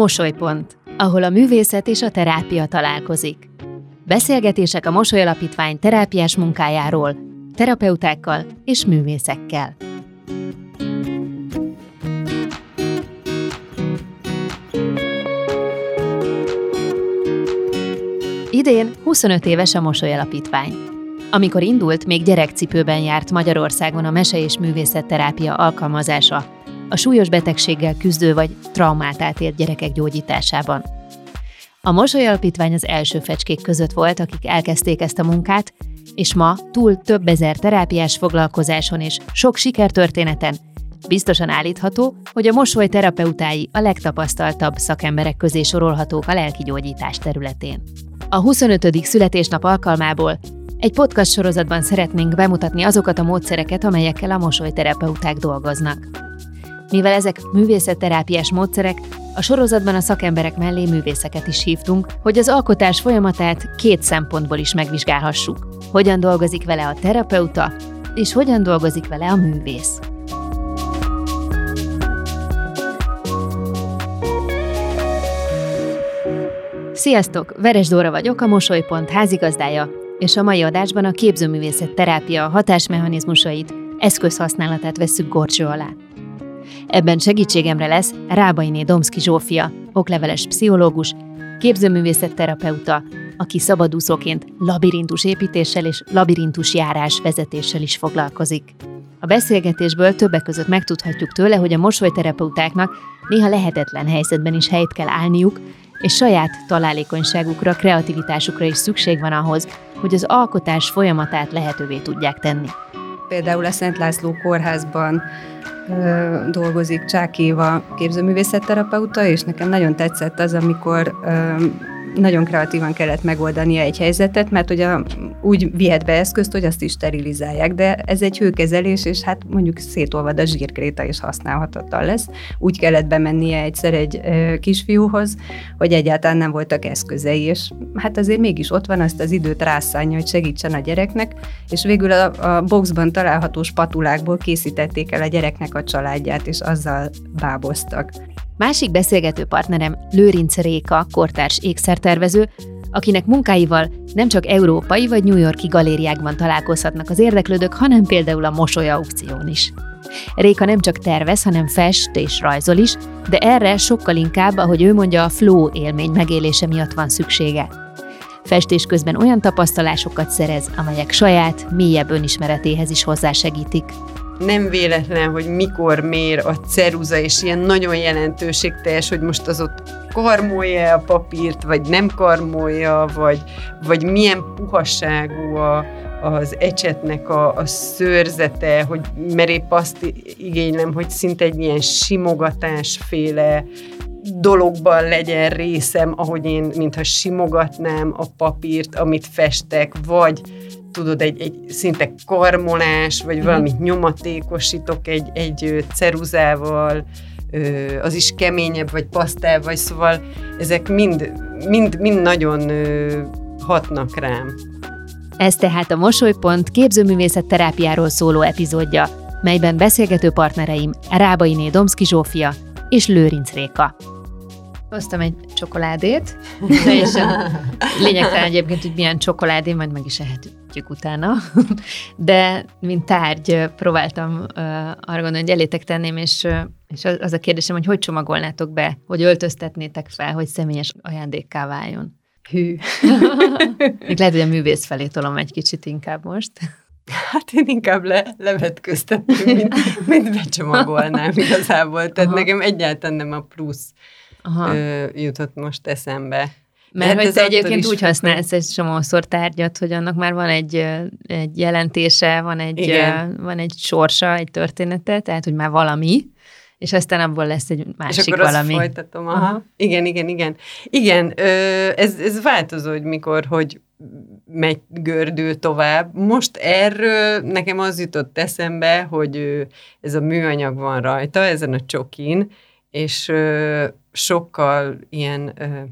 Mosolypont, ahol a művészet és a terápia találkozik. Beszélgetések a Mosoly Alapítvány terápiás munkájáról, terapeutákkal és művészekkel. Idén 25 éves a Mosoly Alapítvány. Amikor indult, még gyerekcipőben járt Magyarországon a mese- és művészetterápia alkalmazása, a súlyos betegséggel küzdő vagy traumát átélt gyerekek gyógyításában. A Mosoly Alapítvány az első fecskék között volt, akik elkezdték ezt a munkát, és ma túl több ezer terápiás foglalkozáson és sok sikertörténeten biztosan állítható, hogy a mosoly terapeutái a legtapasztaltabb szakemberek közé sorolhatók a lelki gyógyítás területén. A 25. születésnap alkalmából egy podcast sorozatban szeretnénk bemutatni azokat a módszereket, amelyekkel a mosolyterapeuták dolgoznak. Mivel ezek művészetterápiás módszerek, a sorozatban a szakemberek mellé művészeket is hívtunk, hogy az alkotás folyamatát két szempontból is megvizsgálhassuk. Hogyan dolgozik vele a terapeuta, és hogyan dolgozik vele a művész. Sziasztok! Veres Dóra vagyok, a Mosolypont házigazdája, és a mai adásban a képzőművészet terápia hatásmechanizmusait, eszközhasználatát vesszük gorcső alá. Ebben segítségemre lesz Rábainé Domszki Zsófia, okleveles pszichológus, képzőművészet terapeuta, aki szabadúszóként labirintus építéssel és labirintus járás vezetéssel is foglalkozik. A beszélgetésből többek között megtudhatjuk tőle, hogy a mosolyterapeutáknak néha lehetetlen helyzetben is helyt kell állniuk, és saját találékonyságukra, kreativitásukra is szükség van ahhoz, hogy az alkotás folyamatát lehetővé tudják tenni. Például a Szent László kórházban dolgozik Csákéva képzőművészetterapeuta, és nekem nagyon tetszett az, amikor nagyon kreatívan kellett megoldania egy helyzetet, mert ugye úgy vihet be eszközt, hogy azt is sterilizálják, de ez egy hőkezelés, és hát mondjuk szétolvad a zsírkréta, és használhatatlan lesz. Úgy kellett bemennie egyszer egy kisfiúhoz, hogy egyáltalán nem voltak eszközei, és hát azért mégis ott van, azt az időt rászánja, hogy segítsen a gyereknek, és végül a, a boxban található spatulákból készítették el a gyereknek a családját, és azzal báboztak. Másik beszélgető partnerem Lőrinc Réka, kortárs ékszertervező, akinek munkáival nem csak európai vagy New Yorki galériákban találkozhatnak az érdeklődők, hanem például a mosoly aukción is. Réka nem csak tervez, hanem fest és rajzol is, de erre sokkal inkább, ahogy ő mondja, a flow élmény megélése miatt van szüksége. Festés közben olyan tapasztalásokat szerez, amelyek saját, mélyebb önismeretéhez is hozzásegítik nem véletlen, hogy mikor mér a ceruza, és ilyen nagyon jelentőségteljes, hogy most az ott karmolja a papírt, vagy nem karmolja, vagy, vagy milyen puhaságú a, az ecsetnek a, a szőrzete, hogy mert épp azt igénylem, hogy szinte egy ilyen simogatásféle dologban legyen részem, ahogy én, mintha simogatnám a papírt, amit festek, vagy tudod, egy, egy szinte karmolás, vagy mhm. valamit nyomatékosítok egy, egy ceruzával, az is keményebb, vagy pasztel, vagy szóval ezek mind, mind, mind nagyon hatnak rám. Ez tehát a Mosolypont képzőművészet terápiáról szóló epizódja, melyben beszélgető partnereim Rábainé Domszki Zsófia és Lőrinc Réka. Hoztam egy csokoládét, teljesen lényegtelen egyébként, hogy milyen csokoládé, majd meg is ehetjük utána, de mint tárgy próbáltam uh, arra gondolni, hogy elétek tenném, és, uh, és az a kérdésem, hogy hogy csomagolnátok be, hogy öltöztetnétek fel, hogy személyes ajándékká váljon. Hű. Még lehet, hogy a művész felé tolom egy kicsit inkább most. Hát én inkább le, levetköztetném, mint, mint becsomagolnám igazából. Tehát Aha. nekem egyáltalán nem a plusz Aha. Ö, jutott most eszembe. Mert hát hogy te egyébként úgy használsz egy csomószor tárgyat, hogy annak már van egy, egy jelentése, van egy, Igen. van egy sorsa, egy története, tehát hogy már valami, és aztán abból lesz egy másik és akkor valami. Azt folytatom, aha. aha. Igen, igen, igen. Igen, ez, ez változó, hogy mikor, hogy megy gördül tovább. Most erről nekem az jutott eszembe, hogy ez a műanyag van rajta, ezen a csokin, és sokkal ilyen ö,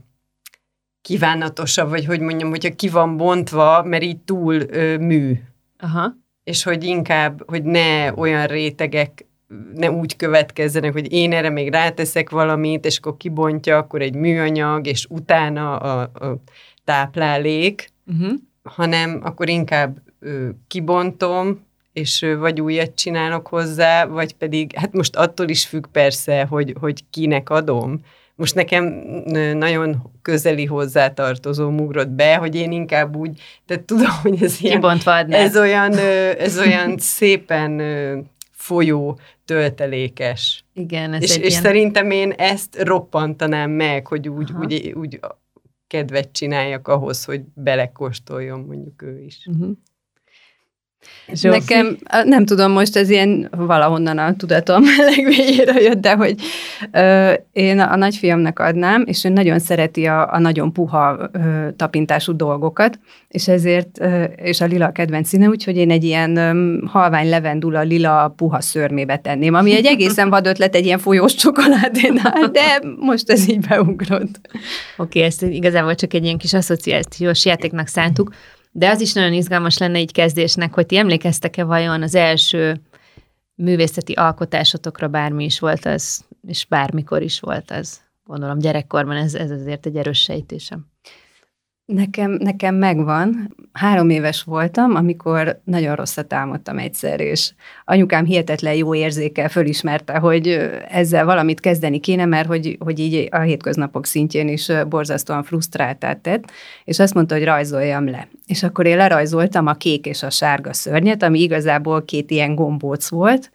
kívánatosabb, vagy hogy mondjam, hogyha ki van bontva, mert így túl ö, mű. Aha. És hogy inkább, hogy ne olyan rétegek ne úgy következzenek, hogy én erre még ráteszek valamit, és akkor kibontja, akkor egy műanyag, és utána a, a táplálék, uh-huh. hanem akkor inkább ö, kibontom, és vagy újat csinálok hozzá, vagy pedig, hát most attól is függ persze, hogy, hogy kinek adom. Most nekem nagyon közeli hozzátartozó ugrott be, hogy én inkább úgy, tehát tudom, hogy ez ilyen, ez olyan, ez olyan szépen folyó töltelékes. Igen, ez és, és ilyen... szerintem én ezt roppantanám meg, hogy úgy, úgy, úgy kedvet csináljak ahhoz, hogy belekóstoljon mondjuk ő is. Uh-huh. Zsófi? Nekem, nem tudom, most ez ilyen valahonnan a tudatom legvégére jött, de hogy ö, én a nagyfiamnak adnám, és ő nagyon szereti a, a nagyon puha ö, tapintású dolgokat, és ezért, ö, és a lila a kedvenc színe, úgyhogy én egy ilyen ö, halvány levendula lila puha szörmébe tenném, ami egy egészen vad ötlet egy ilyen folyós csokoládénál, de most ez így beugrott. Oké, okay, ezt igazából csak egy ilyen kis asszociációs játéknak szántuk. De az is nagyon izgalmas lenne így kezdésnek, hogy ti emlékeztek-e vajon az első művészeti alkotásotokra bármi is volt az, és bármikor is volt az. Gondolom gyerekkorban ez, ez azért egy erős sejtésem. Nekem, nekem megvan. Három éves voltam, amikor nagyon rosszat álmodtam egyszer, és anyukám hihetetlen jó érzékel fölismerte, hogy ezzel valamit kezdeni kéne, mert hogy, hogy így a hétköznapok szintjén is borzasztóan frusztráltát tett, és azt mondta, hogy rajzoljam le. És akkor én lerajzoltam a kék és a sárga szörnyet, ami igazából két ilyen gombóc volt,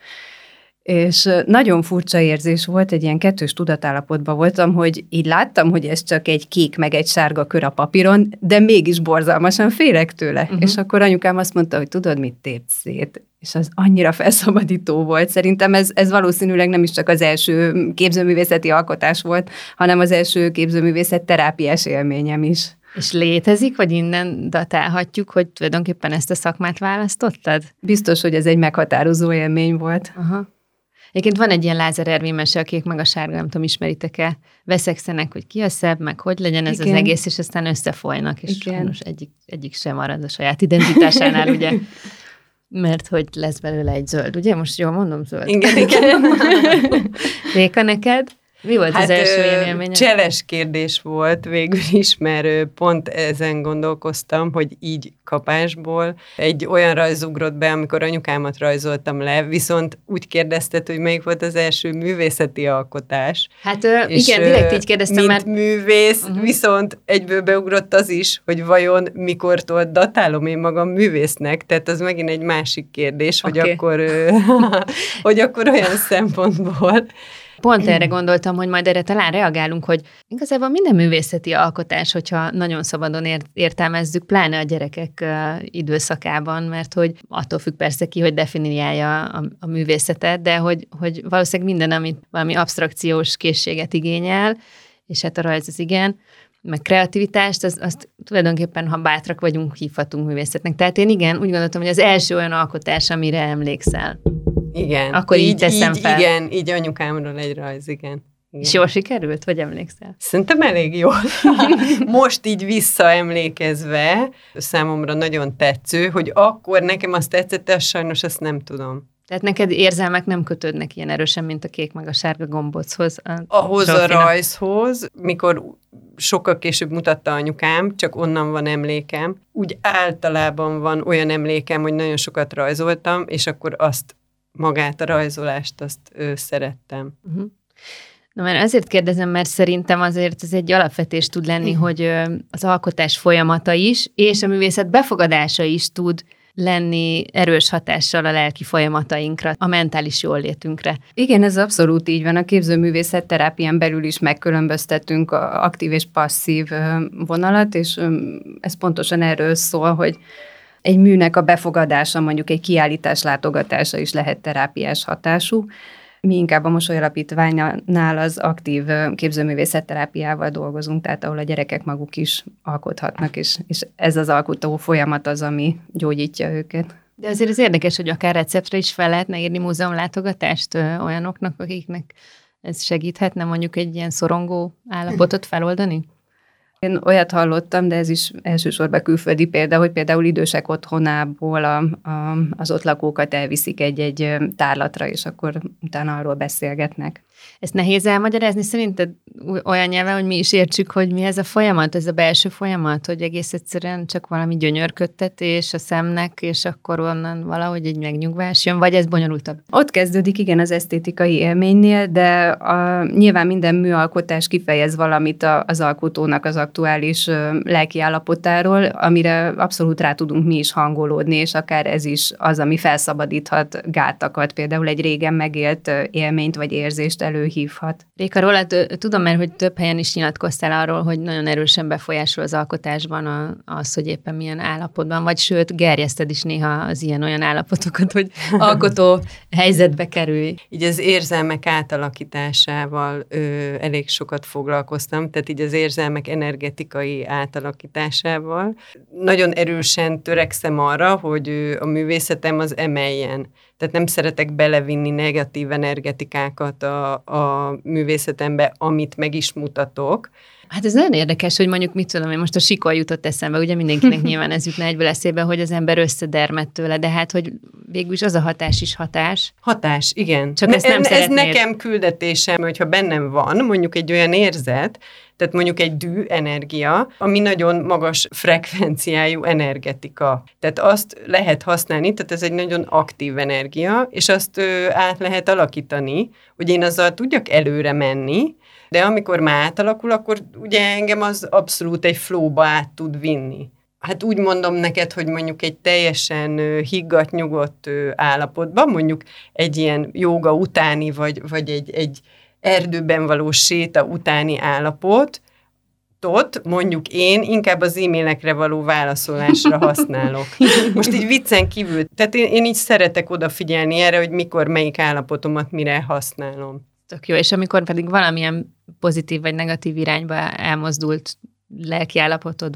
és nagyon furcsa érzés volt, egy ilyen kettős tudatállapotban voltam, hogy így láttam, hogy ez csak egy kék meg egy sárga kör a papíron, de mégis borzalmasan félek tőle. Uh-huh. És akkor anyukám azt mondta, hogy tudod, mit tépsz szét? És az annyira felszabadító volt. Szerintem ez, ez valószínűleg nem is csak az első képzőművészeti alkotás volt, hanem az első képzőművészet terápiás élményem is. És létezik, vagy innen datálhatjuk, hogy tulajdonképpen ezt a szakmát választottad? Biztos, hogy ez egy meghatározó élmény volt. Aha. Egyébként van egy ilyen Lázár Ervin mese, akik meg a sárga, nem tudom, ismeritek-e, veszekszenek, hogy ki a szebb, meg hogy legyen ez Igen. az egész, és aztán összefolynak, és Igen. sajnos egyik, egyik sem marad a saját identitásánál, ugye. Mert hogy lesz belőle egy zöld, ugye? Most jól mondom, zöld. Igen, igen. Réka, neked? Mi volt hát, az első ilyen élmény? Cseles kérdés volt végül is, mert pont ezen gondolkoztam, hogy így kapásból egy olyan rajz ugrott be, amikor anyukámat rajzoltam le, viszont úgy kérdezted, hogy melyik volt az első művészeti alkotás. Hát és igen, direkt így kérdeztem, mint mert... művész, uh-huh. viszont egyből beugrott az is, hogy vajon mikortól datálom én magam művésznek, tehát az megint egy másik kérdés, okay. hogy akkor hogy akkor olyan szempontból Pont erre gondoltam, hogy majd erre talán reagálunk, hogy igazából minden művészeti alkotás, hogyha nagyon szabadon ért- értelmezzük, pláne a gyerekek időszakában, mert hogy attól függ persze ki, hogy definiálja a, a művészetet, de hogy, hogy valószínűleg minden, amit valami abstrakciós készséget igényel, és hát a rajz az igen, meg kreativitást, azt, azt tulajdonképpen, ha bátrak vagyunk, hívhatunk művészetnek. Tehát én igen, úgy gondoltam, hogy az első olyan alkotás, amire emlékszel. Igen. Akkor így, így teszem így, fel. Igen, így anyukámról egy rajz, igen. Igen. És jól sikerült, vagy emlékszel? Szerintem elég jó. Most így visszaemlékezve számomra nagyon tetsző, hogy akkor nekem azt tetszett, de sajnos azt nem tudom. Tehát neked érzelmek nem kötődnek ilyen erősen, mint a kék meg a sárga gombochoz. A Ahhoz a rajzhoz, mikor sokkal később mutatta anyukám, csak onnan van emlékem. Úgy általában van olyan emlékem, hogy nagyon sokat rajzoltam, és akkor azt magát a rajzolást, azt ő, szerettem. Uh-huh. Na mert azért kérdezem, mert szerintem azért ez egy alapvetés tud lenni, Igen. hogy az alkotás folyamata is, és a művészet befogadása is tud lenni erős hatással a lelki folyamatainkra, a mentális jólétünkre. Igen, ez abszolút így van. A képzőművészet terápián belül is megkülönböztetünk a aktív és passzív vonalat, és ez pontosan erről szól, hogy egy műnek a befogadása, mondjuk egy kiállítás látogatása is lehet terápiás hatású. Mi inkább a mosolyalapítványnál az aktív képzőművészetterápiával dolgozunk, tehát ahol a gyerekek maguk is alkothatnak, és, és ez az alkotó folyamat az, ami gyógyítja őket. De azért ez érdekes, hogy akár receptre is fel lehetne írni múzeumlátogatást olyanoknak, akiknek ez segíthetne mondjuk egy ilyen szorongó állapotot feloldani? Én olyat hallottam, de ez is elsősorban külföldi példa, hogy például idősek otthonából a, a, az ott lakókat elviszik egy-egy tárlatra, és akkor utána arról beszélgetnek. Ezt nehéz elmagyarázni szerinted olyan nyelven, hogy mi is értsük, hogy mi ez a folyamat, ez a belső folyamat, hogy egész egyszerűen csak valami gyönyörködtetés a szemnek, és akkor onnan valahogy egy megnyugvás jön, vagy ez bonyolultabb? Ott kezdődik, igen, az esztétikai élménynél, de a, nyilván minden műalkotás kifejez valamit a, az alkotónak az aktuális lelki állapotáról, amire abszolút rá tudunk mi is hangolódni, és akár ez is az, ami felszabadíthat gátakat, például egy régen megélt élményt vagy érzést előhívhat. Réka, rólad tudom már, hogy több helyen is nyilatkoztál arról, hogy nagyon erősen befolyásol az alkotásban a, az, hogy éppen milyen állapotban vagy, sőt, gerjeszted is néha az ilyen-olyan állapotokat, hogy alkotó helyzetbe kerülj. Így az érzelmek átalakításával ö, elég sokat foglalkoztam, tehát így az érzelmek energetikai átalakításával. Nagyon erősen törekszem arra, hogy a művészetem az emeljen. Tehát nem szeretek belevinni negatív energetikákat a, a művészetembe, amit meg is mutatok. Hát ez nagyon érdekes, hogy mondjuk mit tudom én, most a sikol jutott eszembe, ugye mindenkinek nyilván ez jutna egyből eszébe, hogy az ember összedermett tőle, de hát, hogy végül is az a hatás is hatás. Hatás, igen. Csak ne, ezt nem ez szeretnéd. nekem küldetésem, hogyha bennem van mondjuk egy olyan érzet, tehát mondjuk egy dű energia, ami nagyon magas frekvenciájú energetika. Tehát azt lehet használni, tehát ez egy nagyon aktív energia, és azt ö, át lehet alakítani, hogy én azzal tudjak előre menni, de amikor már átalakul, akkor ugye engem az abszolút egy flowba át tud vinni. Hát úgy mondom neked, hogy mondjuk egy teljesen higgadt, nyugodt állapotban, mondjuk egy ilyen joga utáni, vagy, vagy egy, egy erdőben való séta utáni állapot, tot, mondjuk én inkább az e-mailekre való válaszolásra használok. Most így viccen kívül, tehát én, én így szeretek odafigyelni erre, hogy mikor melyik állapotomat mire használom. Tök jó, és amikor pedig valamilyen pozitív vagy negatív irányba elmozdult lelki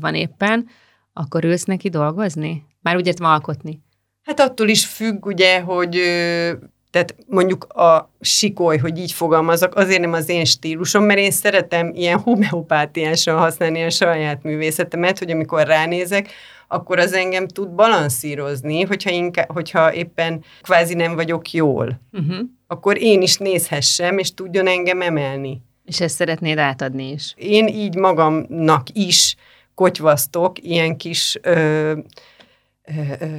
van éppen, akkor ülsz neki dolgozni? Már úgy értem alkotni. Hát attól is függ, ugye, hogy tehát mondjuk a sikoly, hogy így fogalmazok, azért nem az én stílusom, mert én szeretem ilyen homeopátiásan használni a saját művészetemet, hogy amikor ránézek, akkor az engem tud balanszírozni, hogyha, inkább, hogyha éppen kvázi nem vagyok jól. Uh-huh. Akkor én is nézhessem, és tudjon engem emelni. És ezt szeretnéd átadni is? Én így magamnak is kotyvasztok ilyen kis... Ö,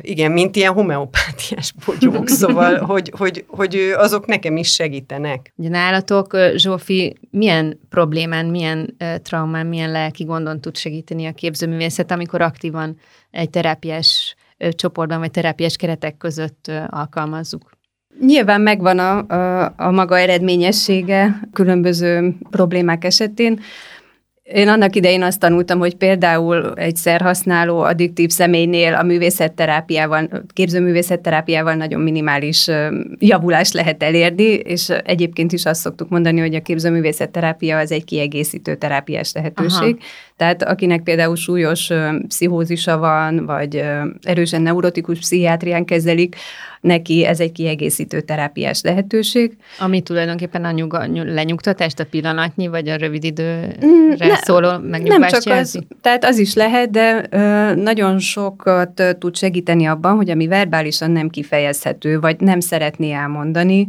igen, mint ilyen homeopátiás bogyók, szóval, hogy, hogy, hogy azok nekem is segítenek. Ugye nálatok, Zsófi, milyen problémán, milyen traumán, milyen lelki gondon tud segíteni a képzőművészet, amikor aktívan egy terápiás csoportban vagy terápiás keretek között alkalmazzuk? Nyilván megvan a, a, a maga eredményessége különböző problémák esetén. Én annak idején azt tanultam, hogy például egy szerhasználó addiktív személynél a művészetterápiával, képzőművészetterápiával nagyon minimális javulást lehet elérni, és egyébként is azt szoktuk mondani, hogy a képzőművészetterápia az egy kiegészítő terápiás lehetőség. Aha. Tehát akinek például súlyos pszichózisa van, vagy erősen neurotikus pszichiátrián kezelik, neki ez egy kiegészítő terápiás lehetőség. Ami tulajdonképpen a nyuga, lenyugtatást, a pillanatnyi, vagy a rövid időre mm, ne, szóló megnyugvást Nem csak jelzi? az, tehát az is lehet, de ö, nagyon sokat tud segíteni abban, hogy ami verbálisan nem kifejezhető, vagy nem szeretné elmondani,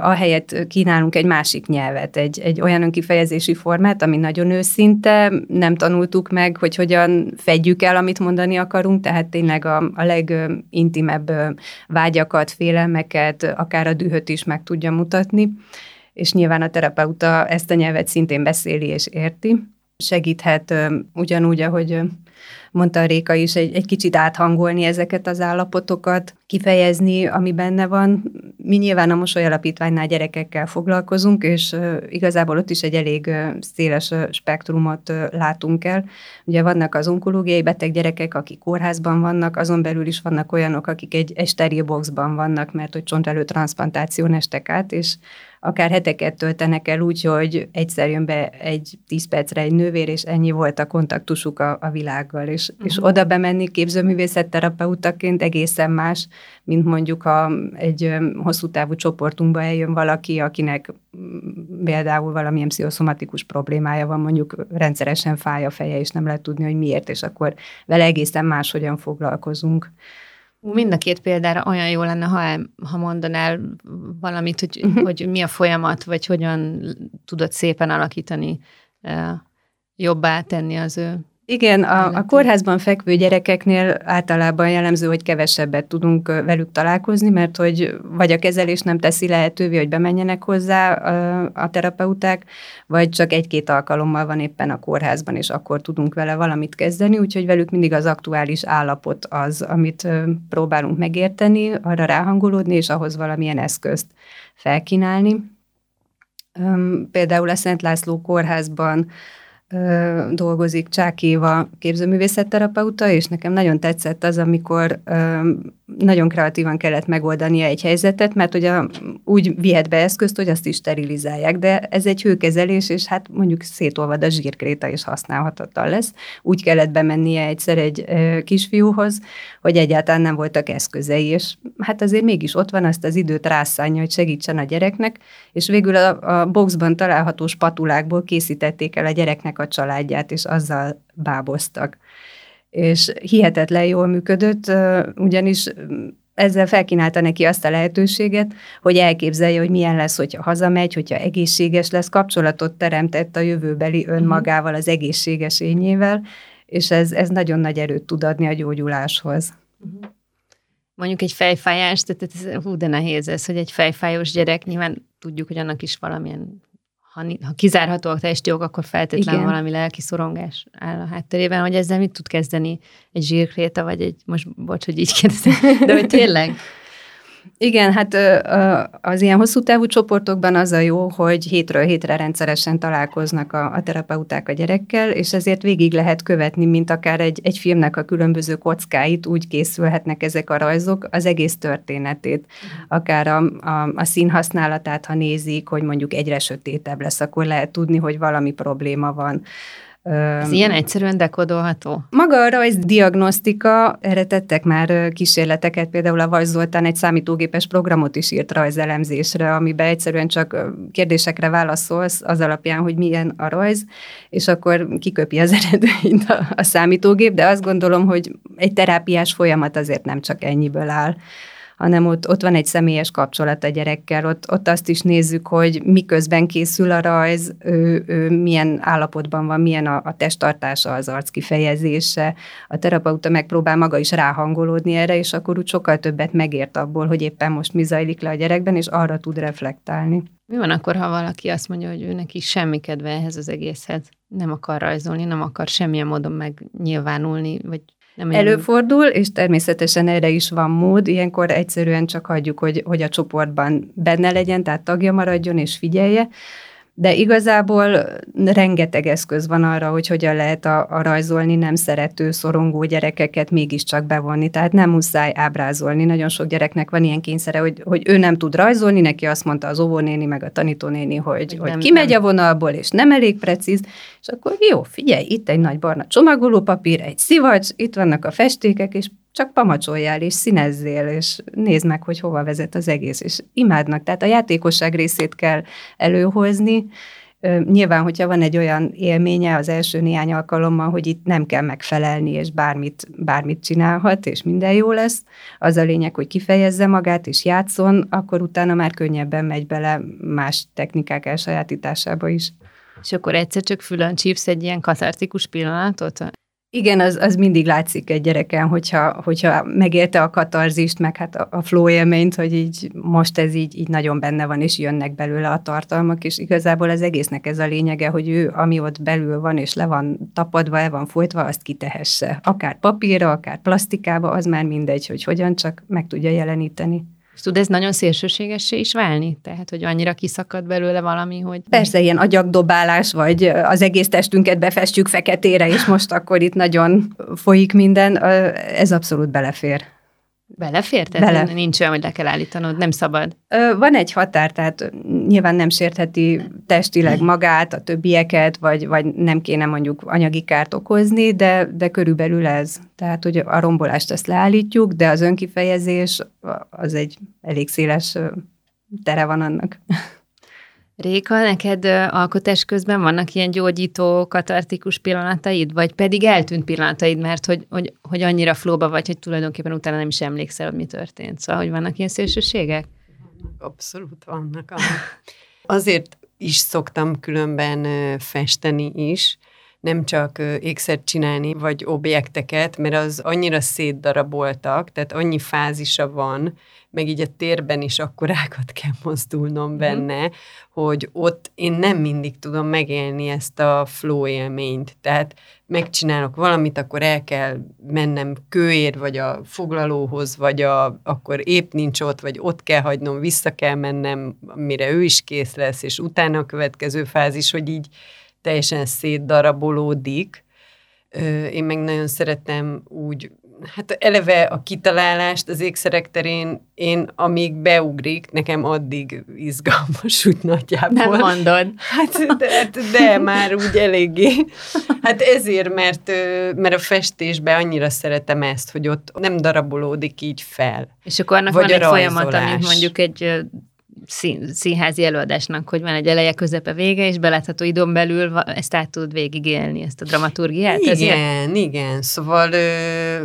ahelyett kínálunk egy másik nyelvet, egy, egy olyan önkifejezési formát, ami nagyon őszinte, nem tanultuk meg, hogy hogyan fedjük el, amit mondani akarunk, tehát tényleg a, a legintimebb vágyakat, félelmeket, akár a dühöt is meg tudja mutatni, és nyilván a terapeuta ezt a nyelvet szintén beszéli és érti. Segíthet ugyanúgy, ahogy mondta a Réka is, egy, egy kicsit áthangolni ezeket az állapotokat, kifejezni, ami benne van. Mi nyilván a Mosoly Alapítványnál gyerekekkel foglalkozunk, és igazából ott is egy elég széles spektrumot látunk el. Ugye vannak az onkológiai beteg gyerekek, akik kórházban vannak, azon belül is vannak olyanok, akik egy, egy steril boxban vannak, mert hogy csontelő transplantáción estek át, és akár heteket töltenek el úgy, hogy egyszer jön be egy tíz percre egy nővér, és ennyi volt a kontaktusuk a, a világgal, és, uh-huh. és oda bemenni képzőművészet terapeutaként egészen más, mint mondjuk ha egy hosszú távú csoportunkba eljön valaki, akinek például valamilyen pszichoszomatikus problémája van, mondjuk rendszeresen fáj a feje, és nem lehet tudni, hogy miért, és akkor vele egészen máshogyan foglalkozunk. Mind a két példára olyan jó lenne, ha, ha mondanál valamit, hogy, uh-huh. hogy mi a folyamat, vagy hogyan tudod szépen alakítani, jobbá tenni az ő igen, a, a kórházban fekvő gyerekeknél általában jellemző, hogy kevesebbet tudunk velük találkozni, mert hogy vagy a kezelés nem teszi lehetővé, hogy bemenjenek hozzá a, a terapeuták, vagy csak egy-két alkalommal van éppen a kórházban, és akkor tudunk vele valamit kezdeni, úgyhogy velük mindig az aktuális állapot az, amit próbálunk megérteni, arra ráhangolódni, és ahhoz valamilyen eszközt felkínálni. Például a Szent László kórházban dolgozik Csák Éva képzőművészetterapeuta, és nekem nagyon tetszett az, amikor nagyon kreatívan kellett megoldania egy helyzetet, mert ugye úgy vihet be eszközt, hogy azt is sterilizálják, de ez egy hőkezelés, és hát mondjuk szétolvad a zsírkréta, és használhatatlan lesz. Úgy kellett bemennie egyszer egy kisfiúhoz, hogy egyáltalán nem voltak eszközei, és hát azért mégis ott van, azt az időt rászánja, hogy segítsen a gyereknek, és végül a, a boxban található spatulákból készítették el a gyereknek a családját, és azzal báboztak és hihetetlen jól működött, ugyanis ezzel felkínálta neki azt a lehetőséget, hogy elképzelje, hogy milyen lesz, hogyha hazamegy, hogyha egészséges lesz, kapcsolatot teremtett a jövőbeli mhm. önmagával, az egészséges ényével, és ez, ez nagyon nagy erőt tud adni a gyógyuláshoz. Mhm. Mondjuk egy fejfájás, tehát ez, hú, de nehéz ez, hogy egy fejfájós gyerek, nyilván tudjuk, hogy annak is valamilyen ha, ha kizárható a testi jog, akkor feltétlenül Igen. valami lelki szorongás áll a hátterében, hogy ezzel mit tud kezdeni egy zsírkréta, vagy egy, most bocs, hogy így kérdezem, de hogy tényleg igen, hát az ilyen hosszú távú csoportokban az a jó, hogy hétről hétre rendszeresen találkoznak a, a terapeuták a gyerekkel, és ezért végig lehet követni, mint akár egy, egy filmnek a különböző kockáit, úgy készülhetnek ezek a rajzok, az egész történetét. Akár a, a, a színhasználatát, ha nézik, hogy mondjuk egyre sötétebb lesz, akkor lehet tudni, hogy valami probléma van ez ilyen egyszerűen dekodolható? Maga a rajzdiagnosztika, erre tettek már kísérleteket, például a Vajz Zoltán egy számítógépes programot is írt rajzelemzésre, amiben egyszerűen csak kérdésekre válaszolsz az alapján, hogy milyen a rajz, és akkor kiköpi az eredményt a, a számítógép, de azt gondolom, hogy egy terápiás folyamat azért nem csak ennyiből áll hanem ott, ott van egy személyes kapcsolat a gyerekkel, ott, ott azt is nézzük, hogy miközben készül a rajz, ő, ő milyen állapotban van, milyen a, a testtartása, az arc kifejezése. A terapeuta megpróbál maga is ráhangolódni erre, és akkor úgy sokkal többet megért abból, hogy éppen most mi zajlik le a gyerekben, és arra tud reflektálni. Mi van akkor, ha valaki azt mondja, hogy ő neki semmi kedve ehhez az egészhez? Nem akar rajzolni, nem akar semmilyen módon megnyilvánulni, vagy nem Előfordul, és természetesen erre is van mód, ilyenkor egyszerűen csak hagyjuk, hogy, hogy a csoportban benne legyen, tehát tagja maradjon és figyelje, de igazából rengeteg eszköz van arra, hogy hogyan lehet a, a rajzolni nem szerető, szorongó gyerekeket mégiscsak bevonni. Tehát nem muszáj ábrázolni. Nagyon sok gyereknek van ilyen kényszere, hogy, hogy ő nem tud rajzolni, neki azt mondta az óvónéni, meg a tanítónéni, hogy, hogy, hogy kimegy nem. a vonalból, és nem elég precíz, és akkor jó, figyelj, itt egy nagy barna csomagolópapír, egy szivacs, itt vannak a festékek, és csak pamacsoljál és színezzél, és nézd meg, hogy hova vezet az egész, és imádnak. Tehát a játékosság részét kell előhozni. Nyilván, hogyha van egy olyan élménye az első néhány alkalommal, hogy itt nem kell megfelelni, és bármit, bármit csinálhat, és minden jó lesz, az a lényeg, hogy kifejezze magát, és játszon, akkor utána már könnyebben megy bele más technikák elsajátításába is. És akkor egyszer csak fülön csípsz egy ilyen katartikus pillanatot? Igen, az, az mindig látszik egy gyereken, hogyha, hogyha megélte a katarzist, meg hát a, a flow élményt, hogy így most ez így, így nagyon benne van, és jönnek belőle a tartalmak, és igazából az egésznek ez a lényege, hogy ő, ami ott belül van, és le van tapadva, el van folytva, azt kitehesse. Akár papírra, akár plastikába, az már mindegy, hogy hogyan, csak meg tudja jeleníteni. És tud ez nagyon szélsőségessé is válni? Tehát, hogy annyira kiszakad belőle valami, hogy... Persze, ilyen agyagdobálás, vagy az egész testünket befestjük feketére, és most akkor itt nagyon folyik minden, ez abszolút belefér. Belefér? Tehát Bele. nincs olyan, hogy le kell állítanod, nem szabad? Van egy határ, tehát nyilván nem sértheti testileg magát, a többieket, vagy, vagy nem kéne mondjuk anyagi kárt okozni, de, de körülbelül ez. Tehát, hogy a rombolást ezt leállítjuk, de az önkifejezés az egy elég széles tere van annak. Réka, neked alkotás közben vannak ilyen gyógyító, katartikus pillanataid, vagy pedig eltűnt pillanataid, mert hogy, hogy, hogy annyira flóba vagy, hogy tulajdonképpen utána nem is emlékszel, hogy mi történt. Szóval, hogy vannak ilyen szélsőségek? Abszolút vannak. Azért is szoktam különben festeni is, nem csak ékszert csinálni, vagy objekteket, mert az annyira szétdaraboltak, tehát annyi fázisa van, meg így a térben is akkorákat kell mozdulnom mhm. benne, mm. hogy ott én nem mindig tudom megélni ezt a flow élményt. Tehát megcsinálok valamit, akkor el kell mennem kőér, vagy a foglalóhoz, vagy a, akkor épp nincs ott, vagy ott kell hagynom, vissza kell mennem, mire ő is kész lesz, és utána a következő fázis, hogy így teljesen szétdarabolódik. Én meg nagyon szeretem úgy hát eleve a kitalálást az ékszerek terén én amíg beugrik, nekem addig izgalmas úgy nagyjából. Nem mondod. Hát de, de már úgy eléggé. Hát ezért, mert, mert a festésben annyira szeretem ezt, hogy ott nem darabolódik így fel. És akkor annak Vagy van egy folyamat, ami mondjuk egy szín, színházi előadásnak, hogy van egy eleje, közepe, vége, és belátható időn belül ezt át tud végigélni, ezt a dramaturgiát. Igen, ezért? igen. Szóval,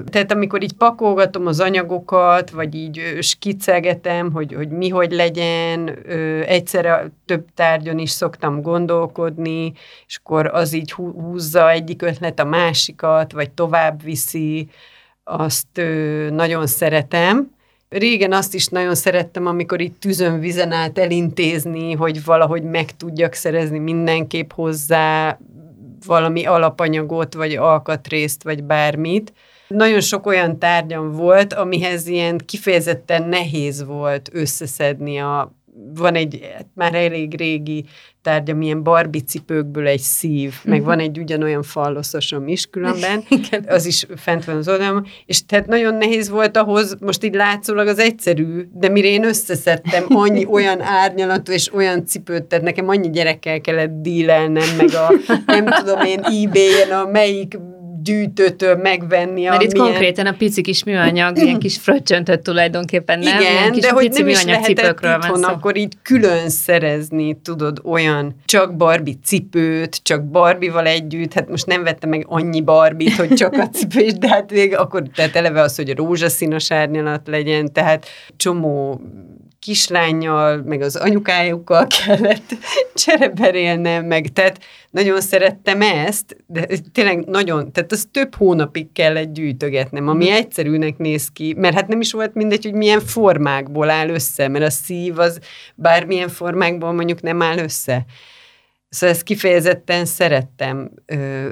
tehát amikor így pakolgatom az anyagokat, vagy így skicegetem, hogy, hogy mi hogy legyen, egyszerre több tárgyon is szoktam gondolkodni, és akkor az így húzza egyik ötlet a másikat, vagy tovább viszi, azt nagyon szeretem. Régen azt is nagyon szerettem, amikor itt tűzön vizen át elintézni, hogy valahogy meg tudjak szerezni mindenképp hozzá valami alapanyagot, vagy alkatrészt, vagy bármit. Nagyon sok olyan tárgyam volt, amihez ilyen kifejezetten nehéz volt összeszedni a van egy már elég régi tárgya, milyen Barbie cipőkből egy szív, uh-huh. meg mhm. van egy ugyanolyan falloszosom is különben, az is fent van az oldalon, és tehát nagyon nehéz volt ahhoz, most így látszólag az egyszerű, de mire én összeszedtem annyi olyan árnyalatú és olyan cipőt, tehát nekem annyi gyerekkel kellett dílelnem, meg a nem tudom én ebay-en a melyik gyűjtőtől megvenni. Mert itt milyen... konkrétan a pici kis műanyag, ilyen kis fröccsöntött tulajdonképpen, nem? Igen, kis de hogy nem is lehetett itthon akkor így külön szerezni, tudod, olyan csak Barbie cipőt, csak Barbival együtt, hát most nem vettem meg annyi Barbit, hogy csak a cipős, de hát még akkor tehát eleve az, hogy rózsaszínos árnyalat legyen, tehát csomó kislányjal, meg az anyukájukkal kellett csereberélnem, meg tehát nagyon szerettem ezt, de tényleg nagyon, tehát az több hónapig kellett gyűjtögetnem, ami mm. egyszerűnek néz ki, mert hát nem is volt mindegy, hogy milyen formákból áll össze, mert a szív az bármilyen formákból mondjuk nem áll össze. Szóval ezt kifejezetten szerettem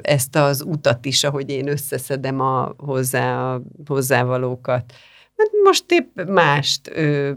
ezt az utat is, ahogy én összeszedem a hozzá, a hozzávalókat. Hát most épp mást ö,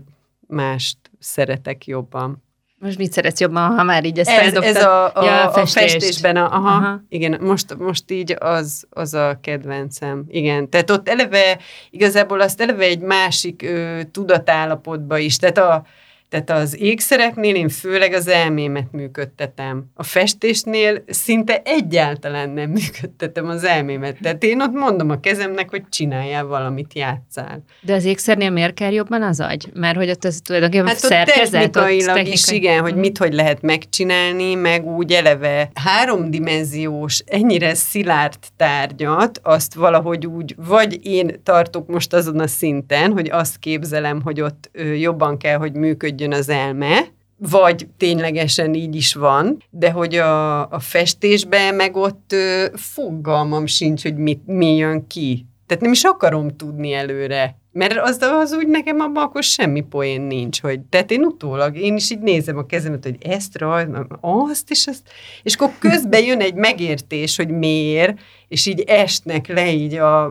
mást szeretek jobban. Most mit szeretsz jobban, ha már így ezt ez, Ez a, a, ja, a, a festésben, a, aha, aha. igen, most, most így az, az a kedvencem. Igen, tehát ott eleve, igazából azt eleve egy másik ö, tudatállapotba is, tehát a, tehát az ékszereknél én főleg az elmémet működtetem. A festésnél szinte egyáltalán nem működtetem az elmémet. Tehát én ott mondom a kezemnek, hogy csináljál valamit, játszál. De az ékszernél miért kell jobban az agy? Mert hogy ott az tulajdonképpen hát szerkezet, technikailag ott technikai... is, igen, hogy mhm. mit hogy lehet megcsinálni, meg úgy eleve háromdimenziós, ennyire szilárd tárgyat, azt valahogy úgy, vagy én tartok most azon a szinten, hogy azt képzelem, hogy ott jobban kell, hogy működjön működjön az elme, vagy ténylegesen így is van, de hogy a, a festésben meg ott ö, fogalmam sincs, hogy mit, mi jön ki. Tehát nem is akarom tudni előre. Mert az, az úgy nekem abban akkor semmi poén nincs, hogy tehát én utólag, én is így nézem a kezemet, hogy ezt rajt, azt és azt, és akkor közben jön egy megértés, hogy miért, és így esnek le így a,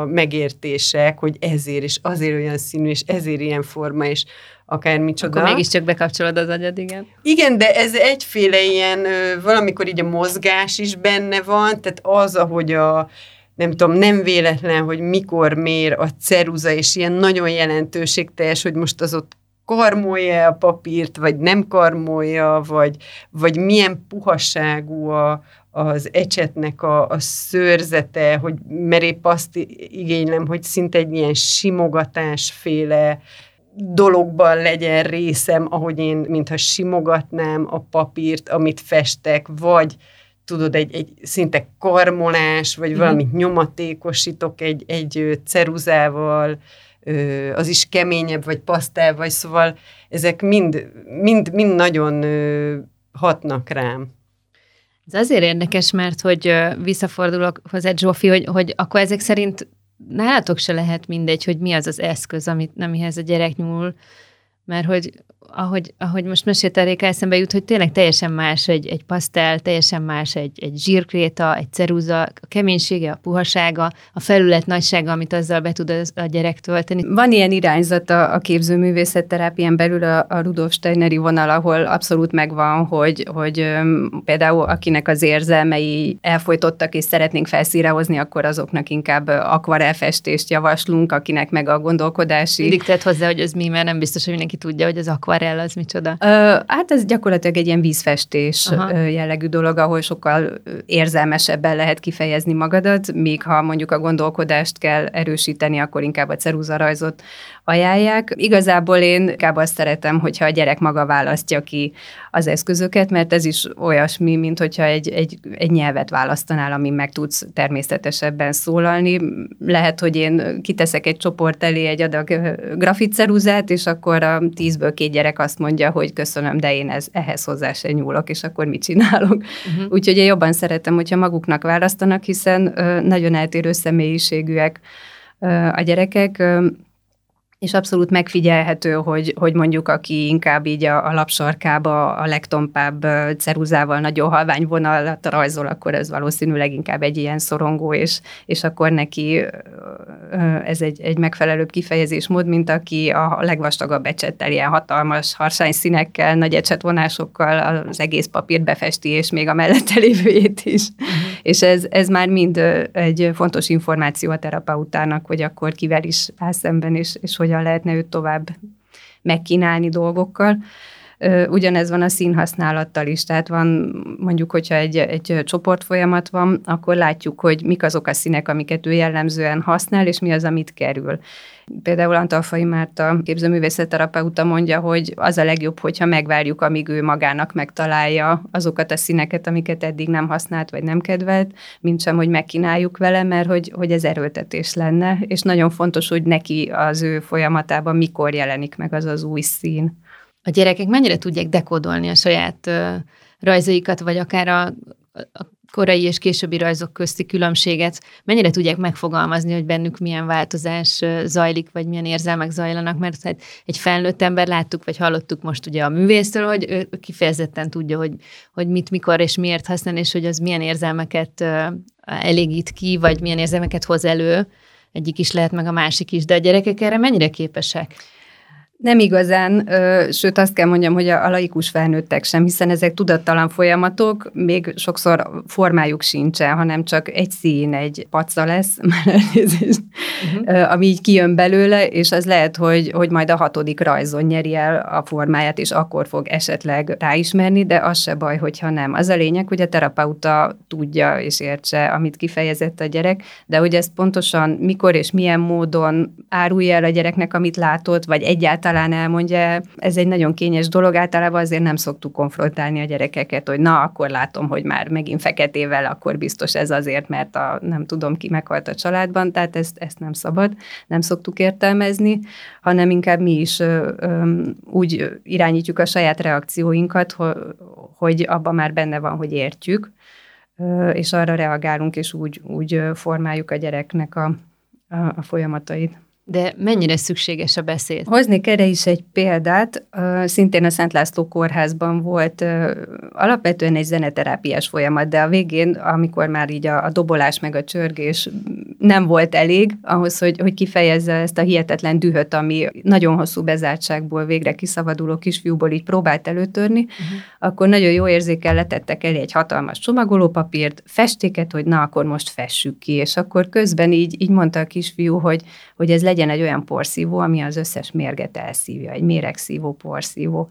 a megértések, hogy ezért, és azért olyan színű, és ezért ilyen forma, és akármicsoda. Akkor mégiscsak bekapcsolod az agyad, igen. Igen, de ez egyféle ilyen, valamikor így a mozgás is benne van, tehát az, ahogy a, nem tudom, nem véletlen, hogy mikor mér a ceruza, és ilyen nagyon jelentőségteljes, hogy most az ott karmolja a papírt, vagy nem karmolja, vagy, vagy milyen puhasságú a, az ecsetnek a, a szőrzete, hogy mert épp azt igénylem, hogy szinte egy ilyen simogatásféle dologban legyen részem, ahogy én, mintha simogatnám a papírt, amit festek, vagy tudod, egy, egy szinte karmolás, vagy mm. valamit nyomatékosítok egy, egy ceruzával, az is keményebb, vagy pasztel, vagy szóval ezek mind, mind, mind nagyon hatnak rám. Ez azért érdekes, mert hogy visszafordulok hozzá, Zsófi, hogy, hogy akkor ezek szerint nálatok se lehet mindegy, hogy mi az az eszköz, amit, amihez a gyerek nyúl, mert hogy ahogy, ahogy most mesélte Réka, eszembe jut, hogy tényleg teljesen más egy, egy pasztel, teljesen más egy, egy zsírkréta, egy ceruza, a keménysége, a puhasága, a felület nagysága, amit azzal be tud a gyerek tölteni. Van ilyen irányzata a képzőművészetterápián belül a, a Rudolf Steineri vonal, ahol abszolút megvan, hogy, hogy um, például akinek az érzelmei elfolytottak és szeretnénk felszírehozni, akkor azoknak inkább akvarelfestést javaslunk, akinek meg a gondolkodási... Mindig tett hozzá, hogy ez mi, mert nem biztos, hogy mindenki tudja, hogy az akvarel akvarell az micsoda? Ö, hát ez gyakorlatilag egy ilyen vízfestés Aha. jellegű dolog, ahol sokkal érzelmesebben lehet kifejezni magadat, míg ha mondjuk a gondolkodást kell erősíteni, akkor inkább a ceruzarajzot ajánlják. Igazából én inkább azt szeretem, hogyha a gyerek maga választja ki az eszközöket, mert ez is olyasmi, mint hogyha egy, egy, egy nyelvet választanál, amin meg tudsz természetesebben szólalni. Lehet, hogy én kiteszek egy csoport elé egy adag grafitceruzát, és akkor a tízből két gyerek azt mondja, hogy köszönöm, de én ez, ehhez hozzá se nyúlok, és akkor mit csinálok. Uh-huh. Úgyhogy én jobban szeretem, hogyha maguknak választanak, hiszen nagyon eltérő személyiségűek a gyerekek és abszolút megfigyelhető, hogy, hogy mondjuk aki inkább így a, a lapsarkába a legtompább ceruzával nagyon halvány vonalat rajzol, akkor ez valószínűleg inkább egy ilyen szorongó, és, és akkor neki ez egy, egy megfelelőbb kifejezésmód, mint aki a legvastagabb ecsettel, ilyen hatalmas harsány színekkel, nagy ecsetvonásokkal az egész papírt befesti, és még a mellette lévőjét is. Uh-huh. És ez, ez már mind egy fontos információ a terapeutának, hogy akkor kivel is áll szemben, és, és hogy hogyan lehetne őt tovább megkínálni dolgokkal. Ugyanez van a színhasználattal is, tehát van mondjuk, hogyha egy, egy csoportfolyamat van, akkor látjuk, hogy mik azok a színek, amiket ő jellemzően használ, és mi az, amit kerül. Például Antalfai Márta képzőművészetterapeuta mondja, hogy az a legjobb, hogyha megvárjuk, amíg ő magának megtalálja azokat a színeket, amiket eddig nem használt, vagy nem kedvelt, mint sem, hogy megkínáljuk vele, mert hogy, hogy ez erőltetés lenne, és nagyon fontos, hogy neki az ő folyamatában mikor jelenik meg az az új szín. A gyerekek mennyire tudják dekódolni a saját uh, rajzaikat, vagy akár a, a korai és későbbi rajzok közti különbséget? Mennyire tudják megfogalmazni, hogy bennük milyen változás zajlik, vagy milyen érzelmek zajlanak, mert hát egy felnőtt ember láttuk, vagy hallottuk most ugye a művésztől, hogy ő kifejezetten tudja, hogy, hogy mit, mikor és miért használ, és hogy az milyen érzelmeket elégít ki, vagy milyen érzelmeket hoz elő, egyik is lehet, meg a másik is, de a gyerekek erre mennyire képesek? Nem igazán, sőt azt kell mondjam, hogy a, laikus felnőttek sem, hiszen ezek tudattalan folyamatok, még sokszor formájuk sincsen, hanem csak egy szín, egy paca lesz, uh-huh. ami így kijön belőle, és az lehet, hogy, hogy majd a hatodik rajzon nyeri el a formáját, és akkor fog esetleg ráismerni, de az se baj, hogyha nem. Az a lényeg, hogy a terapeuta tudja és értse, amit kifejezett a gyerek, de hogy ezt pontosan mikor és milyen módon árulja el a gyereknek, amit látott, vagy egyáltalán talán elmondja, ez egy nagyon kényes dolog, általában azért nem szoktuk konfrontálni a gyerekeket, hogy na, akkor látom, hogy már megint feketével, akkor biztos ez azért, mert a nem tudom ki meghalt a családban, tehát ezt, ezt nem szabad, nem szoktuk értelmezni, hanem inkább mi is ö, ö, úgy irányítjuk a saját reakcióinkat, hogy, abban már benne van, hogy értjük, és arra reagálunk, és úgy, úgy formáljuk a gyereknek a, a, a folyamatait. De mennyire szükséges a beszéd? Hoznék erre is egy példát. Szintén a Szent László kórházban volt alapvetően egy zeneterápiás folyamat, de a végén, amikor már így a, a dobolás meg a csörgés nem volt elég ahhoz, hogy, hogy kifejezze ezt a hihetetlen dühöt, ami nagyon hosszú bezártságból végre kiszabaduló kisfiúból így próbált előtörni, uh-huh. akkor nagyon jó érzékel letettek elé egy hatalmas csomagolópapírt, festéket, hogy na, akkor most fessük ki, és akkor közben így, így mondta a kisfiú, hogy, hogy ez legyen egy olyan porszívó, ami az összes mérget elszívja, egy méregszívó porszívó.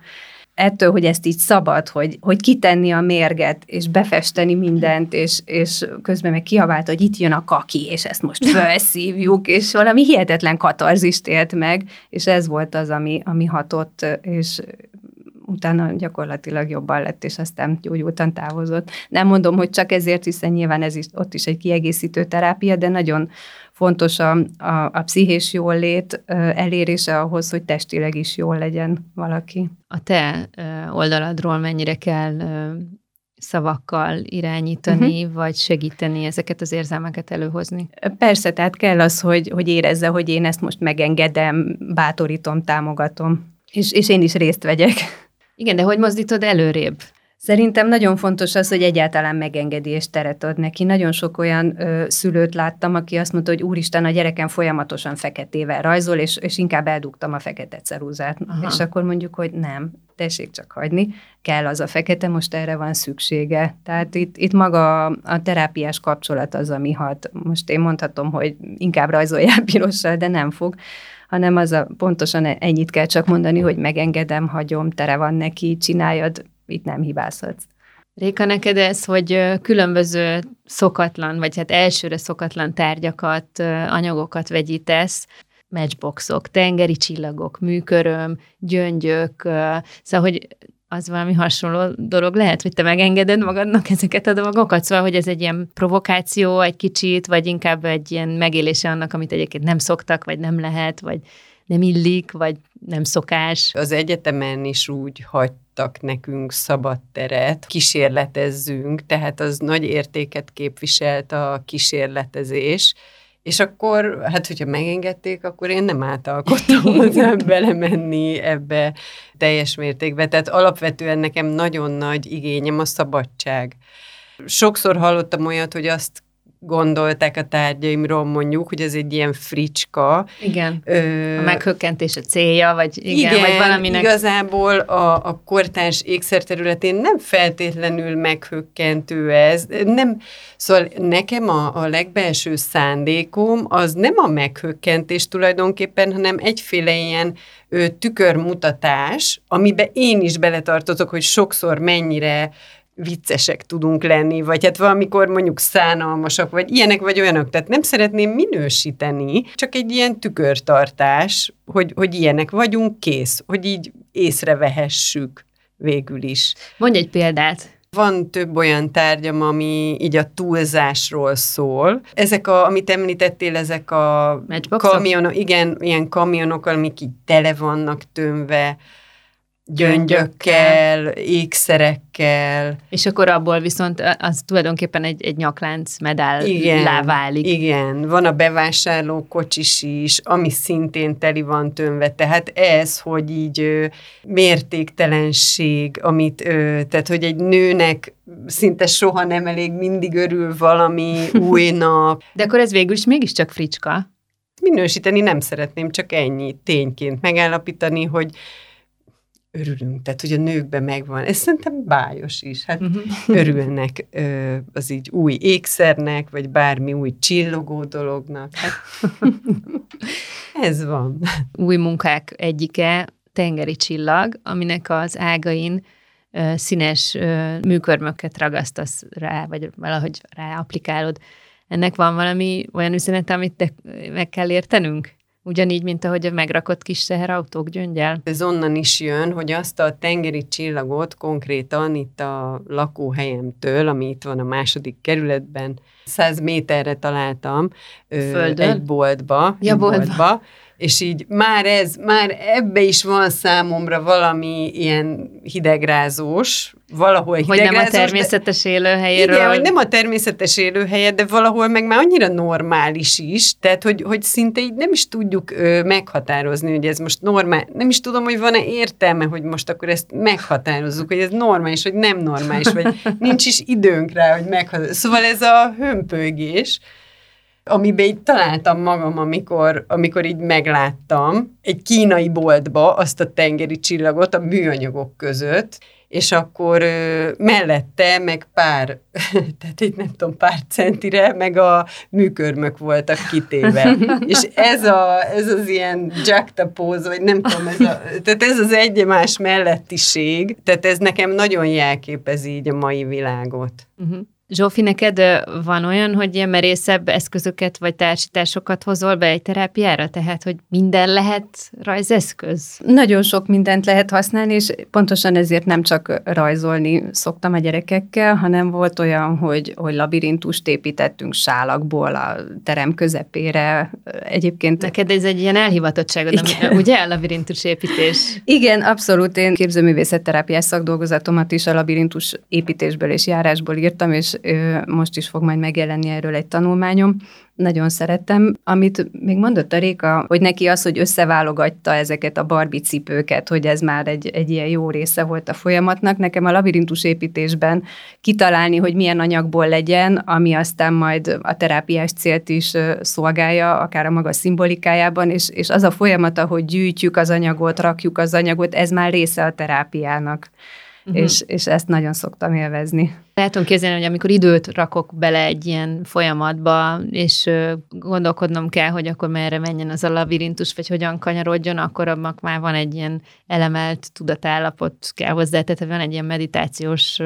Ettől, hogy ezt így szabad, hogy, hogy kitenni a mérget, és befesteni mindent, és, és közben meg kiabált, hogy itt jön a kaki, és ezt most felszívjuk, és valami hihetetlen katarzist élt meg, és ez volt az, ami, ami hatott, és utána gyakorlatilag jobban lett, és aztán gyógyultan távozott. Nem mondom, hogy csak ezért, hiszen nyilván ez is, ott is egy kiegészítő terápia, de nagyon fontos a, a, a pszichés jólét elérése ahhoz, hogy testileg is jól legyen valaki. A te oldaladról mennyire kell szavakkal irányítani, uh-huh. vagy segíteni ezeket az érzelmeket előhozni? Persze, tehát kell az, hogy, hogy érezze, hogy én ezt most megengedem, bátorítom, támogatom, és, és én is részt vegyek. Igen, de hogy mozdítod előrébb? Szerintem nagyon fontos az, hogy egyáltalán megengedi és teret ad neki. Nagyon sok olyan ö, szülőt láttam, aki azt mondta, hogy úristen, a gyerekem folyamatosan feketével rajzol, és, és inkább eldugtam a fekete ceruzát. Aha. És akkor mondjuk, hogy nem, tessék csak hagyni, kell az a fekete, most erre van szüksége. Tehát itt, itt maga a, terápiás kapcsolat az, ami hat. Most én mondhatom, hogy inkább rajzoljál pirossal, de nem fog hanem az a pontosan ennyit kell csak mondani, hogy megengedem, hagyom, tere van neki, csináljad, itt nem hibázhatsz. Réka, neked ez, hogy különböző szokatlan, vagy hát elsőre szokatlan tárgyakat, anyagokat vegyítesz, matchboxok, tengeri csillagok, műköröm, gyöngyök, szóval, hogy az valami hasonló dolog lehet, hogy te megengeded magadnak ezeket a dolgokat, szóval, hogy ez egy ilyen provokáció egy kicsit, vagy inkább egy ilyen megélése annak, amit egyébként nem szoktak, vagy nem lehet, vagy nem illik, vagy nem szokás. Az egyetemen is úgy hagytak nekünk szabad teret, kísérletezzünk, tehát az nagy értéket képviselt a kísérletezés, és akkor, hát hogyha megengedték, akkor én nem átalkottam hozzá belemenni ebbe teljes mértékben. Tehát alapvetően nekem nagyon nagy igényem a szabadság. Sokszor hallottam olyat, hogy azt gondolták a tárgyaimról mondjuk, hogy ez egy ilyen fricska. Igen, Ö, a meghökkentés a célja, vagy igen, igen vagy valaminek... igazából a, a kortárs ékszer területén nem feltétlenül meghökkentő ez. Nem, szóval nekem a, a legbelső szándékom az nem a meghökkentés tulajdonképpen, hanem egyféle ilyen ö, tükörmutatás, amiben én is beletartozok, hogy sokszor mennyire viccesek tudunk lenni, vagy hát valamikor mondjuk szánalmasak, vagy ilyenek, vagy olyanok. Tehát nem szeretném minősíteni, csak egy ilyen tükörtartás, hogy, hogy ilyenek vagyunk, kész, hogy így észrevehessük végül is. Mondj egy példát. Van több olyan tárgyam, ami így a túlzásról szól. Ezek, a, amit említettél, ezek a kamionok, igen, ilyen kamionok, amik így tele vannak tömve, gyöngyökkel, ékszerekkel. És akkor abból viszont az tulajdonképpen egy, egy nyaklánc medál igen, válik. Igen, van a bevásárló kocsis is, ami szintén teli van tömve. Tehát ez, hogy így ö, mértéktelenség, amit, ö, tehát hogy egy nőnek szinte soha nem elég, mindig örül valami újnak. De akkor ez végül is mégiscsak fricska. Minősíteni nem szeretném, csak ennyi tényként megállapítani, hogy örülünk, tehát hogy a nőkben megvan. Ez szerintem bájos is. Hát uh-huh. örülnek ö, az így új ékszernek, vagy bármi új csillogó dolognak. Hát, ez van. Új munkák egyike tengeri csillag, aminek az ágain ö, színes ö, műkörmöket ragasztasz rá, vagy valahogy rá applikálod. Ennek van valami olyan üzenet, amit te meg kell értenünk? Ugyanígy, mint ahogy a megrakott kis teherautók gyöngyel. Ez onnan is jön, hogy azt a tengeri csillagot konkrétan itt a lakóhelyemtől, ami itt van a második kerületben, 100 méterre találtam Földön? egy boltba. Ja, boltba. boltba és így már ez, már ebbe is van számomra valami ilyen hidegrázós, valahol hidegrázós. Hogy nem a természetes élőhelyéről. Igen, hogy nem a természetes élőhelye, de valahol meg már annyira normális is, tehát hogy, hogy szinte így nem is tudjuk ö, meghatározni, hogy ez most normál, nem is tudom, hogy van-e értelme, hogy most akkor ezt meghatározzuk, hogy ez normális, vagy nem normális, vagy nincs is időnk rá, hogy meghatározzuk. Szóval ez a hömpögés, amiben így találtam magam, amikor, amikor így megláttam egy kínai boltba azt a tengeri csillagot a műanyagok között, és akkor ö, mellette meg pár, tehát egy nem tudom, pár centire, meg a műkörmök voltak kitéve. és ez, a, ez az ilyen juxtapose, vagy nem tudom, ez a, tehát ez az egymás mellettiség, tehát ez nekem nagyon jelképezi így a mai világot. Uh-huh. Zsófi, neked van olyan, hogy ilyen merészebb eszközöket vagy társításokat hozol be egy terápiára? Tehát, hogy minden lehet rajzeszköz? Nagyon sok mindent lehet használni, és pontosan ezért nem csak rajzolni szoktam a gyerekekkel, hanem volt olyan, hogy, hogy labirintust építettünk sálakból a terem közepére. Egyébként... Neked ez egy ilyen elhivatottságod, ami, ugye? A labirintus építés. Igen, abszolút. Én képzőművészetterápiás szakdolgozatomat is a labirintus építésből és járásból írtam, és most is fog majd megjelenni erről egy tanulmányom. Nagyon szerettem. Amit még mondott a Réka, hogy neki az, hogy összeválogatta ezeket a Barbie cipőket, hogy ez már egy, egy ilyen jó része volt a folyamatnak. Nekem a labirintus építésben kitalálni, hogy milyen anyagból legyen, ami aztán majd a terápiás célt is szolgálja, akár a maga szimbolikájában, és, és az a folyamata, hogy gyűjtjük az anyagot, rakjuk az anyagot, ez már része a terápiának uh-huh. és, és ezt nagyon szoktam élvezni. Lehetom képzelni, hogy amikor időt rakok bele egy ilyen folyamatba, és gondolkodnom kell, hogy akkor merre menjen az a labirintus, vagy hogyan kanyarodjon, akkor abban már van egy ilyen elemelt tudatállapot kell hozzá, tehát van egy ilyen meditációs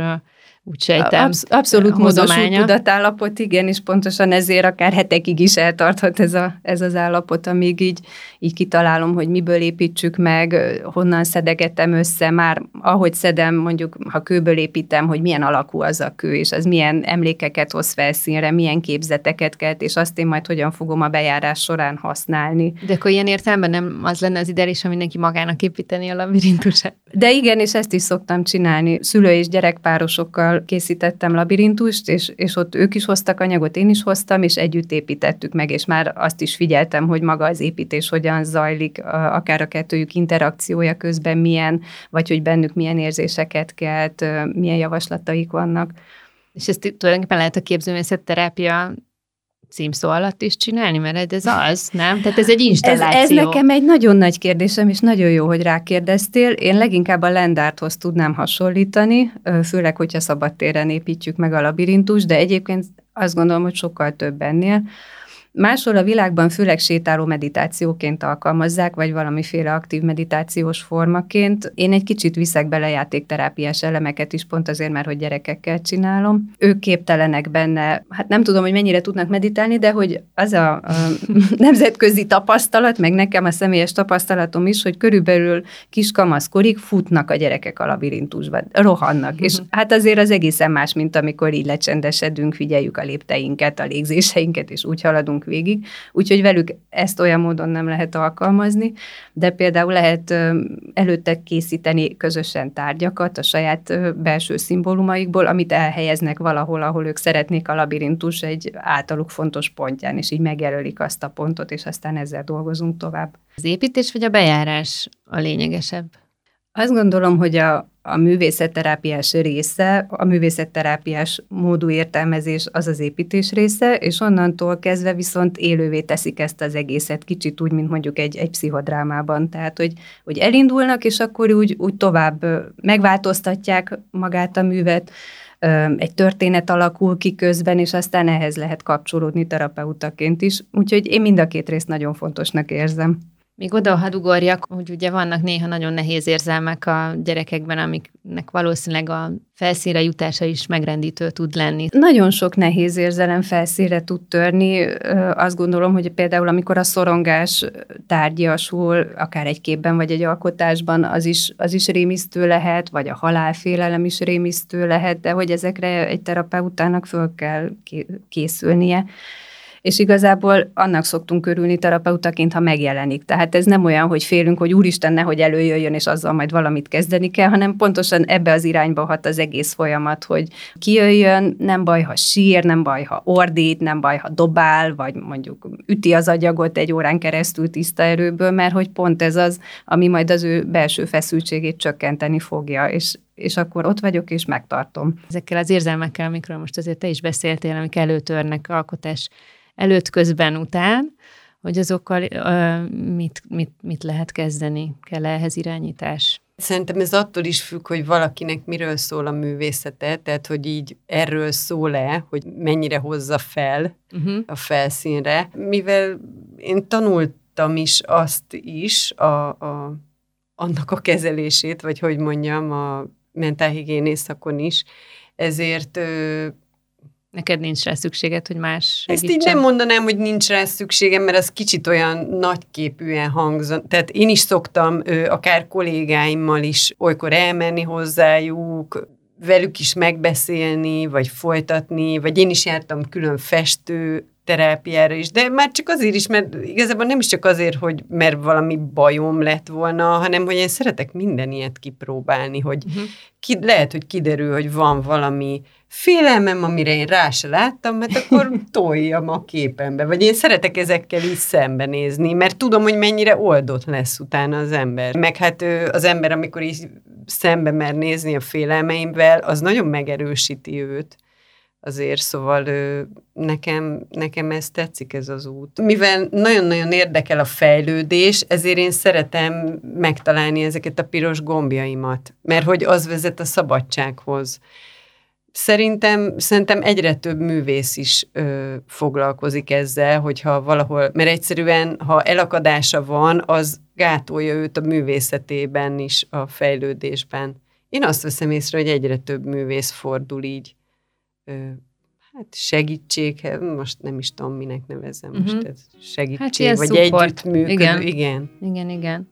úgy sejtem. Absz- abszolút módosult tudatállapot, igen, és pontosan ezért akár hetekig is eltarthat ez, a, ez az állapot, amíg így, így kitalálom, hogy miből építsük meg, honnan szedegetem össze, már ahogy szedem, mondjuk, ha kőből építem, hogy milyen alakú az a kő, és az milyen emlékeket hoz felszínre, milyen képzeteket kelt, és azt én majd hogyan fogom a bejárás során használni. De akkor ilyen értelemben nem az lenne az ideális, ha mindenki magának építeni a labirintusát? De igen, és ezt is szoktam csinálni. Szülő és gyerekpárosokkal készítettem labirintust, és, és ott ők is hoztak anyagot, én is hoztam, és együtt építettük meg, és már azt is figyeltem, hogy maga az építés hogyan zajlik, akár a kettőjük interakciója közben milyen, vagy hogy bennük milyen érzéseket kelt, milyen javaslataik vannak. És ezt tulajdonképpen lehet a képzőmészet terápia címszó alatt is csinálni, mert ez az, nem? Tehát ez egy installáció. Ez, ez nekem egy nagyon nagy kérdésem, és nagyon jó, hogy rákérdeztél. Én leginkább a Lendárthoz tudnám hasonlítani, főleg, hogyha szabadtéren építjük meg a labirintus, de egyébként azt gondolom, hogy sokkal több ennél. Máshol a világban főleg sétáló meditációként alkalmazzák, vagy valamiféle aktív meditációs formaként. Én egy kicsit viszek bele játékterápiás elemeket is, pont azért, mert hogy gyerekekkel csinálom. Ők képtelenek benne, hát nem tudom, hogy mennyire tudnak meditálni, de hogy az a, a nemzetközi tapasztalat, meg nekem a személyes tapasztalatom is, hogy körülbelül kiskamaszkorig futnak a gyerekek a labirintusban, rohannak. És hát azért az egészen más, mint amikor így lecsendesedünk, figyeljük a lépteinket, a légzéseinket, és úgy haladunk járunk végig, úgyhogy velük ezt olyan módon nem lehet alkalmazni, de például lehet előtte készíteni közösen tárgyakat a saját belső szimbólumaikból, amit elhelyeznek valahol, ahol ők szeretnék a labirintus egy általuk fontos pontján, és így megjelölik azt a pontot, és aztán ezzel dolgozunk tovább. Az építés vagy a bejárás a lényegesebb? Azt gondolom, hogy a, a művészetterápiás része, a művészetterápiás módú értelmezés az az építés része, és onnantól kezdve viszont élővé teszik ezt az egészet, kicsit úgy, mint mondjuk egy, egy pszichodrámában. Tehát, hogy, hogy elindulnak, és akkor úgy, úgy tovább megváltoztatják magát a művet, egy történet alakul ki közben, és aztán ehhez lehet kapcsolódni terapeutaként is. Úgyhogy én mind a két részt nagyon fontosnak érzem. Még oda, ugorjak, hogy ugye vannak néha nagyon nehéz érzelmek a gyerekekben, amiknek valószínűleg a felszínre jutása is megrendítő tud lenni. Nagyon sok nehéz érzelem felszínre tud törni. Azt gondolom, hogy például amikor a szorongás tárgyasul, akár egy képben vagy egy alkotásban, az is, az is rémisztő lehet, vagy a halálfélelem is rémisztő lehet, de hogy ezekre egy terapeutának föl kell készülnie és igazából annak szoktunk körülni terapeutaként, ha megjelenik. Tehát ez nem olyan, hogy félünk, hogy úristen, nehogy előjöjjön, és azzal majd valamit kezdeni kell, hanem pontosan ebbe az irányba hat az egész folyamat, hogy kijöjjön, nem baj, ha sír, nem baj, ha ordít, nem baj, ha dobál, vagy mondjuk üti az agyagot egy órán keresztül tiszta erőből, mert hogy pont ez az, ami majd az ő belső feszültségét csökkenteni fogja, és és akkor ott vagyok, és megtartom. Ezekkel az érzelmekkel, amikről most azért te is beszéltél, amik előtörnek alkotás előtt, közben, után, hogy azokkal uh, mit, mit, mit lehet kezdeni, kell ehhez irányítás? Szerintem ez attól is függ, hogy valakinek miről szól a művészete, tehát hogy így erről szól-e, hogy mennyire hozza fel uh-huh. a felszínre. Mivel én tanultam is azt is, a, a, annak a kezelését, vagy hogy mondjam, a mentálhigiénész szakon is, ezért Neked nincs rá szükséged, hogy más segítsen? Ezt így nem mondanám, hogy nincs rá szükségem, mert az kicsit olyan nagyképűen hangzott. Tehát én is szoktam akár kollégáimmal is olykor elmenni hozzájuk, velük is megbeszélni, vagy folytatni, vagy én is jártam külön festő terápiára is, de már csak azért is, mert igazából nem is csak azért, hogy mert valami bajom lett volna, hanem hogy én szeretek minden ilyet kipróbálni, hogy uh-huh. ki, lehet, hogy kiderül, hogy van valami félelmem, amire én rá se láttam, mert akkor toljam a képembe. Vagy én szeretek ezekkel is szembenézni, mert tudom, hogy mennyire oldott lesz utána az ember. Meg hát az ember, amikor így szembe mer nézni a félelmeimvel, az nagyon megerősíti őt azért, szóval nekem, nekem ez tetszik ez az út. Mivel nagyon-nagyon érdekel a fejlődés, ezért én szeretem megtalálni ezeket a piros gombjaimat, mert hogy az vezet a szabadsághoz. Szerintem, szerintem egyre több művész is ö, foglalkozik ezzel, hogyha valahol, mert egyszerűen, ha elakadása van, az gátolja őt a művészetében is, a fejlődésben. Én azt veszem észre, hogy egyre több művész fordul így ö, hát segítség, hát most nem is tudom, minek nevezem uh-huh. most, ez segítség, hát vagy support. együttműködő, igen. igen. Igen, igen.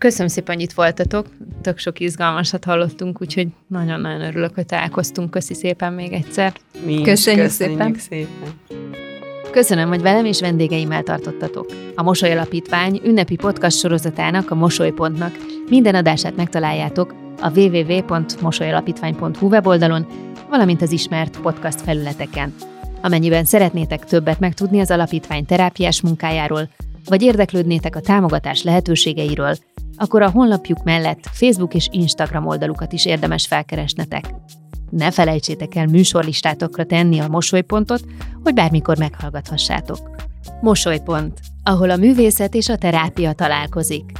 Köszönöm szépen, hogy itt voltatok. Tök sok izgalmasat hallottunk, úgyhogy nagyon-nagyon örülök, hogy találkoztunk. Köszi szépen még egyszer. Mi köszönjük, köszönjük szépen. szépen. Köszönöm, hogy velem és vendégeimmel tartottatok. A Mosoly Alapítvány ünnepi podcast sorozatának, a Mosolypontnak minden adását megtaláljátok a www.mosolyalapítvány.hu weboldalon, valamint az ismert podcast felületeken. Amennyiben szeretnétek többet megtudni az alapítvány terápiás munkájáról, vagy érdeklődnétek a támogatás lehetőségeiről, akkor a honlapjuk mellett Facebook és Instagram oldalukat is érdemes felkeresnetek. Ne felejtsétek el műsorlistátokra tenni a mosolypontot, hogy bármikor meghallgathassátok. Mosolypont, ahol a művészet és a terápia találkozik.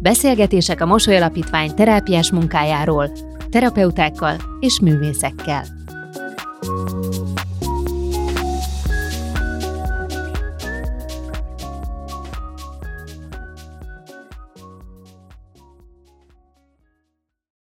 Beszélgetések a Mosoly Alapítvány terápiás munkájáról, terapeutákkal és művészekkel.